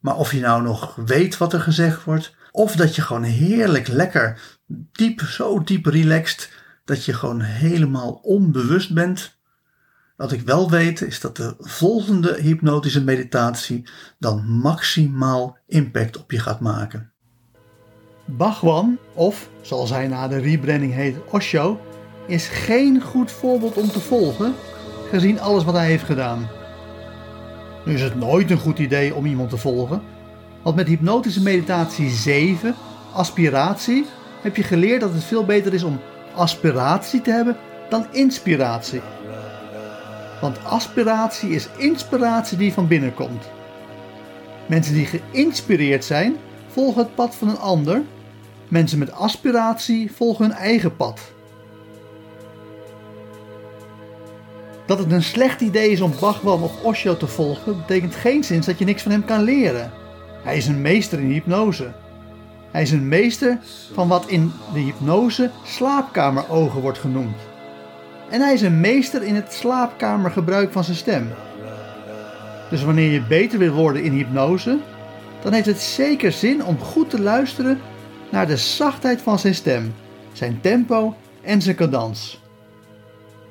Maar of je nou nog weet wat er gezegd wordt, of dat je gewoon heerlijk lekker diep, zo diep relaxed, dat je gewoon helemaal onbewust bent. Wat ik wel weet is dat de volgende hypnotische meditatie dan maximaal impact op je gaat maken. Bhagwan, of zoals hij na de rebranding heet, Osho, is geen goed voorbeeld om te volgen, gezien alles wat hij heeft gedaan. Nu is het nooit een goed idee om iemand te volgen, want met hypnotische meditatie 7, aspiratie, heb je geleerd dat het veel beter is om aspiratie te hebben dan inspiratie. Want aspiratie is inspiratie die van binnen komt. Mensen die geïnspireerd zijn, volgen het pad van een ander. Mensen met aspiratie volgen hun eigen pad. Dat het een slecht idee is om Bhagwan of Osho te volgen, betekent geen zin dat je niks van hem kan leren. Hij is een meester in hypnose. Hij is een meester van wat in de hypnose slaapkamerogen wordt genoemd. En hij is een meester in het slaapkamergebruik van zijn stem. Dus wanneer je beter wil worden in hypnose, dan heeft het zeker zin om goed te luisteren naar de zachtheid van zijn stem, zijn tempo en zijn cadans.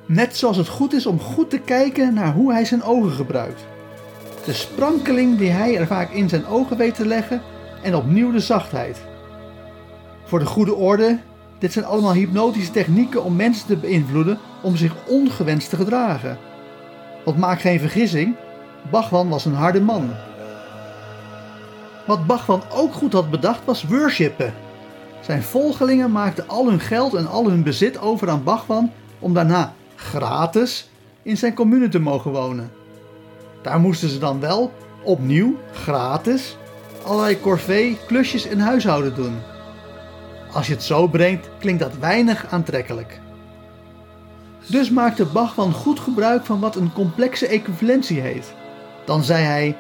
Net zoals het goed is om goed te kijken naar hoe hij zijn ogen gebruikt. De sprankeling die hij er vaak in zijn ogen weet te leggen en opnieuw de zachtheid. Voor de goede orde, dit zijn allemaal hypnotische technieken om mensen te beïnvloeden om zich ongewenst te gedragen. Want maak geen vergissing, Bachwan was een harde man. Wat Bachman ook goed had bedacht was worshipen. Zijn volgelingen maakten al hun geld en al hun bezit over aan Bachman om daarna gratis in zijn commune te mogen wonen. Daar moesten ze dan wel opnieuw gratis allerlei corvée, klusjes en huishouden doen. Als je het zo brengt, klinkt dat weinig aantrekkelijk. Dus maakte Bachman goed gebruik van wat een complexe equivalentie heet. Dan zei hij: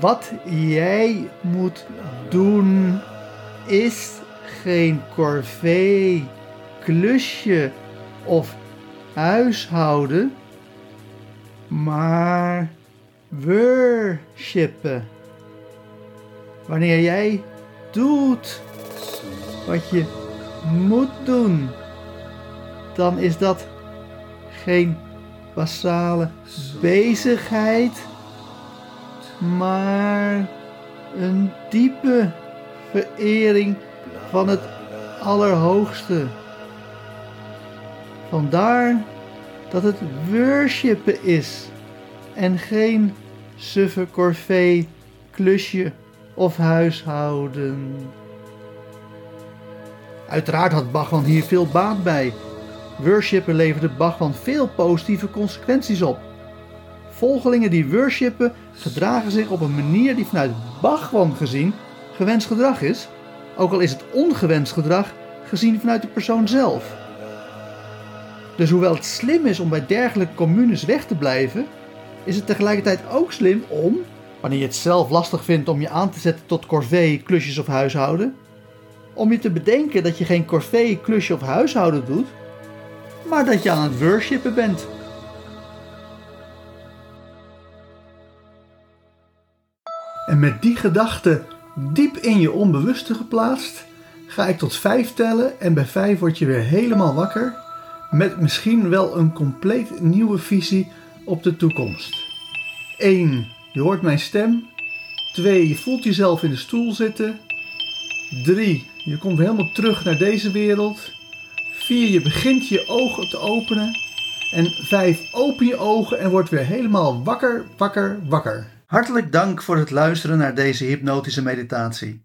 Wat jij moet doen is geen corvée, klusje of huishouden, maar worshipen. Wanneer jij doet wat je moet doen, dan is dat geen basale bezigheid, maar een diepe verering van het Allerhoogste. Vandaar dat het worshipen is en geen suffe corvée, klusje of huishouden. Uiteraard had Bachman hier veel baat bij. Worshipen leverde Bachman veel positieve consequenties op. Volgelingen die worshipen gedragen zich op een manier die vanuit Bachman gezien gewenst gedrag is, ook al is het ongewenst gedrag gezien vanuit de persoon zelf. Dus hoewel het slim is om bij dergelijke communes weg te blijven, is het tegelijkertijd ook slim om, wanneer je het zelf lastig vindt om je aan te zetten tot corvée, klusjes of huishouden, om je te bedenken dat je geen corvée, klusje of huishouden doet, maar dat je aan het worshipen bent. En met die gedachte diep in je onbewuste geplaatst, ga ik tot vijf tellen en bij vijf word je weer helemaal wakker met misschien wel een compleet nieuwe visie op de toekomst. 1. Je hoort mijn stem. 2. Je voelt jezelf in de stoel zitten. 3. Je komt helemaal terug naar deze wereld. 4. Je begint je ogen te openen. En 5. Open je ogen en word weer helemaal wakker, wakker, wakker. Hartelijk dank voor het luisteren naar deze hypnotische meditatie.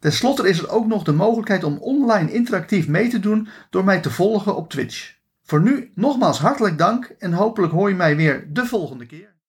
Ten slotte is er ook nog de mogelijkheid om online interactief mee te doen door mij te volgen op Twitch. Voor nu nogmaals hartelijk dank en hopelijk hoor je mij weer de volgende keer.